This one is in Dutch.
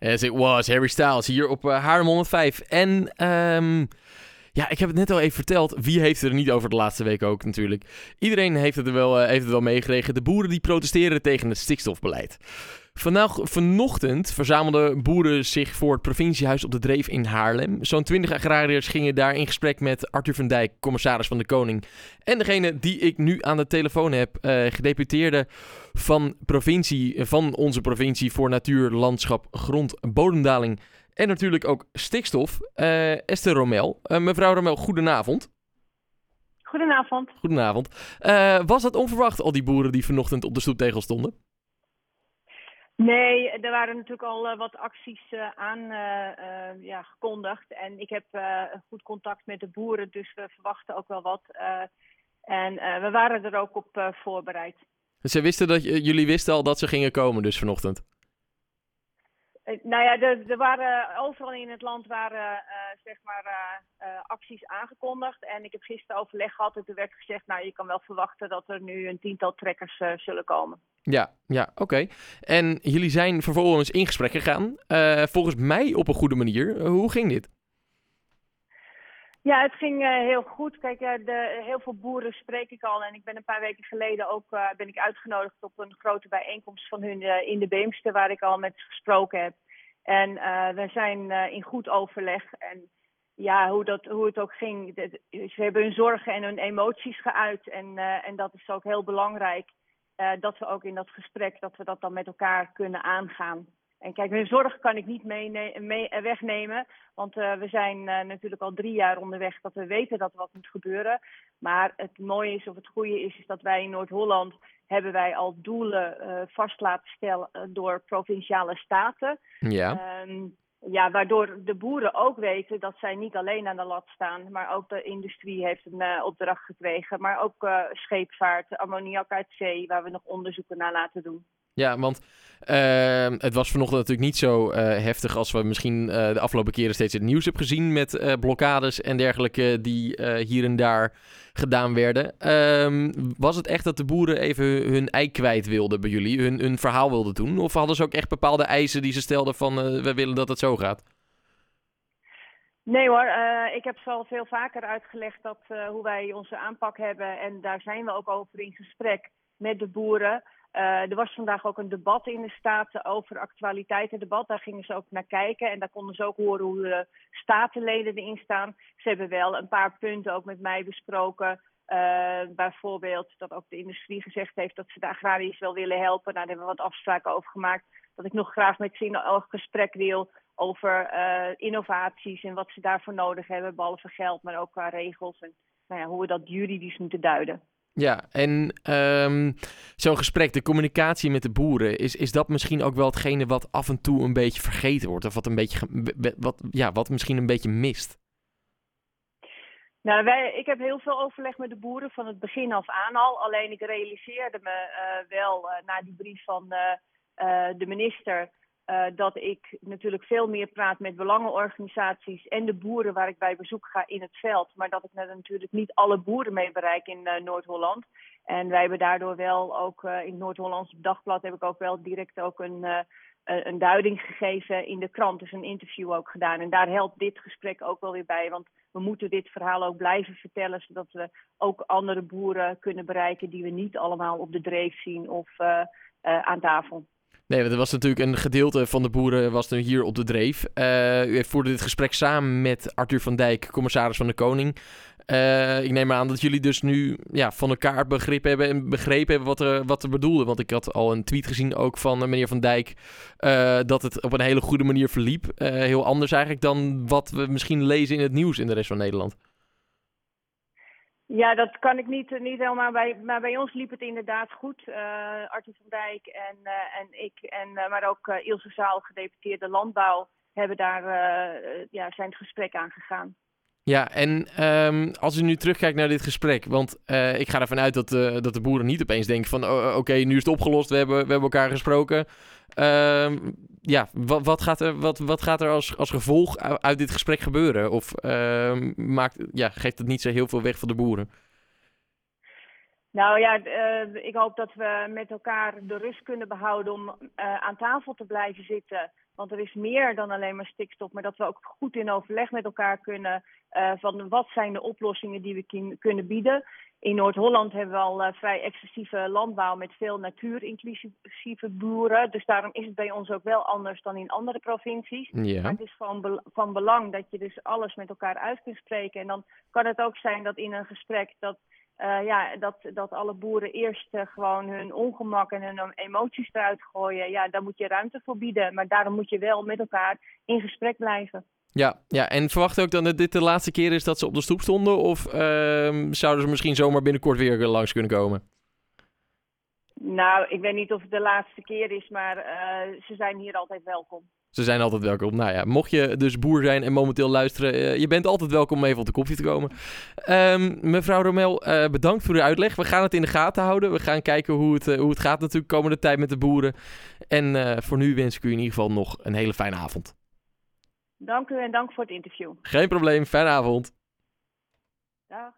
As it was, Harry Styles hier op uh, Haarlem 105. En ehm, ja, ik heb het net al even verteld. Wie heeft er niet over de laatste week ook natuurlijk. Iedereen heeft het er wel, uh, heeft het wel meegekregen. De boeren die protesteren tegen het stikstofbeleid. Vandaag, vanochtend verzamelden boeren zich voor het provinciehuis op de Dreef in Haarlem. Zo'n 20 agrariërs gingen daar in gesprek met Arthur van Dijk, commissaris van de Koning. En degene die ik nu aan de telefoon heb, uh, gedeputeerde van, provincie, van onze provincie voor natuur, landschap, grond, bodemdaling en natuurlijk ook stikstof, uh, Esther Romel. Uh, mevrouw Romel, goedenavond. Goedenavond. Goedenavond. was dat onverwacht, al die boeren die vanochtend op de stoeptegel stonden? Nee, er waren natuurlijk al uh, wat acties uh, aan uh, ja, gekondigd. En ik heb goed contact met de boeren, dus we verwachten ook wel wat. en we waren er ook op voorbereid. Ze wisten dat jullie wisten al dat ze gingen komen, dus vanochtend? Nou ja, er, er, waren overal in het land waren zeg maar acties aangekondigd. En ik heb gisteren overleg gehad en toen werd gezegd, nou je kan wel verwachten dat er nu een tiental trekkers zullen komen. Ja, ja, oké. En jullie zijn vervolgens in gesprek gegaan. Volgens mij op een goede manier. hoe ging dit? Ja, het ging uh, heel goed. Kijk, de, heel veel boeren spreek ik al. En ik ben een paar weken geleden ook ben ik uitgenodigd op een grote bijeenkomst van hun in de Beemster, waar ik al met ze gesproken heb. En we zijn in goed overleg. En ja, hoe, dat, hoe het ook ging. Ze hebben hun zorgen en hun emoties geuit. En, en dat is ook heel belangrijk. Dat we ook in dat gesprek, dat we dat dan met elkaar kunnen aangaan. En kijk, hun zorg kan ik niet mee, mee wegnemen. Want uh, we zijn uh, natuurlijk al drie jaar onderweg dat we weten dat er wat moet gebeuren. Maar het mooie is, of het goede is, is dat wij in Noord-Holland hebben wij al doelen vast laten stellen door provinciale staten. Ja. Um, ja, waardoor de boeren ook weten dat zij niet alleen aan de lat staan, maar ook de industrie heeft een uh, opdracht gekregen. Maar ook uh, scheepvaart, ammoniak uit zee, waar we nog onderzoeken naar laten doen. Ja, want uh, het was vanochtend natuurlijk niet zo uh, heftig als we misschien uh, de afgelopen keren steeds het nieuws hebben gezien met uh, blokkades en dergelijke die hier en daar gedaan werden. Ehm, was het echt dat de boeren even hun ei kwijt wilden bij jullie, hun, hun verhaal wilden doen? Of hadden ze ook echt bepaalde eisen die ze stelden van we willen dat het zo gaat? Nee hoor, ik heb zo al veel vaker uitgelegd dat, hoe wij onze aanpak hebben. En daar zijn we ook over in gesprek met de boeren. Uh, er was vandaag ook een debat in de Staten over actualiteitendebat. Daar gingen ze ook naar kijken en daar konden ze ook horen hoe de statenleden erin staan. Ze hebben wel een paar punten ook met mij besproken. Uh, bijvoorbeeld dat ook de industrie gezegd heeft dat ze de agrariërs wel willen helpen. Nou, daar hebben we wat afspraken over gemaakt. Dat ik nog graag met ze in een gesprek wil over uh, innovaties en wat ze daarvoor nodig hebben. Behalve geld, maar ook qua regels en nou ja, hoe we dat juridisch moeten duiden. Ja, en um, zo'n gesprek, de communicatie met de boeren, is, is dat misschien ook wel hetgene wat af en toe een beetje vergeten wordt? Of wat, een beetje, wat, ja, wat misschien een beetje mist? Nou, wij, ik heb heel veel overleg met de boeren van het begin af aan al. Alleen ik realiseerde me uh, wel uh, na die brief van uh, de minister uh, dat ik natuurlijk veel meer praat met belangenorganisaties en de boeren waar ik bij bezoek ga in het veld. Maar dat ik natuurlijk niet alle boeren mee bereik in uh, Noord-Holland. En wij hebben daardoor wel ook uh, in het Noord-Hollands Dagblad heb ik ook wel direct ook een, een duiding gegeven in de krant. Dus een interview ook gedaan. En daar helpt dit gesprek ook wel weer bij. Want we moeten dit verhaal ook blijven vertellen. Zodat we ook andere boeren kunnen bereiken die we niet allemaal op de dreef zien of aan tafel. Nee, want er was natuurlijk een gedeelte van de boeren was nu hier op de dreef. Uh, u voerde dit gesprek samen met Arthur van Dijk, commissaris van de Koning. Uh, ik neem aan dat jullie dus nu ja, van elkaar begrip hebben en begrepen hebben wat er, wat er bedoelde. Want ik had al een tweet gezien ook van meneer Van Dijk dat het op een hele goede manier verliep. heel anders eigenlijk dan wat we misschien lezen in het nieuws in de rest van Nederland. Ja, dat kan ik niet, niet helemaal bij. Maar bij ons liep het inderdaad goed. Uh, Arthur van Dijk en, uh, en ik, en, maar ook Ilse Zaal, gedeputeerde landbouw, hebben daar, ja, zijn het gesprek aangegaan. Ja, en um, als u nu terugkijkt naar dit gesprek, want ik ga ervan uit dat, dat de boeren niet opeens denken van oké, nu is het opgelost, we hebben, we hebben elkaar gesproken. Um, ja, wat, wat, gaat er, wat, wat gaat er als, als gevolg uit dit gesprek gebeuren? Of uh, maakt, ja, geeft het niet zo heel veel weg voor de boeren? Nou ja, uh, ik hoop dat we met elkaar de rust kunnen behouden om uh, aan tafel te blijven zitten. Want er is meer dan alleen maar stikstof, maar dat we ook goed in overleg met elkaar kunnen uh, van wat zijn de oplossingen die we kunnen bieden. In Noord-Holland hebben we al vrij excessieve landbouw met veel natuurinclusieve boeren. Dus daarom is het bij ons ook wel anders dan in andere provincies. Ja. Maar het is van, be van belang dat je dus alles met elkaar uit kunt spreken. En dan kan het ook zijn dat in een gesprek dat uh, ja, dat, dat alle boeren eerst uh, gewoon hun ongemak en hun emoties eruit gooien. Ja, daar moet je ruimte voor bieden. Maar daarom moet je wel met elkaar in gesprek blijven. Ja, ja, en verwacht ook dan dat dit de laatste keer is dat ze op de stoep stonden? Of uh, zouden ze misschien zomaar binnenkort weer langs kunnen komen? Nou, ik weet niet of het de laatste keer is, maar uh, ze zijn hier altijd welkom. Ze zijn altijd welkom. Nou ja, mocht je dus boer zijn en momenteel luisteren, uh, je bent altijd welkom om even op de koffie te komen. Um, mevrouw Romel, uh, bedankt voor uw uitleg. We gaan het in de gaten houden. We gaan kijken hoe het, hoe het gaat natuurlijk komende tijd met de boeren. En voor nu wens ik u in ieder geval nog een hele fijne avond. Dank u en dank voor het interview. Geen probleem, fijne avond. Dag.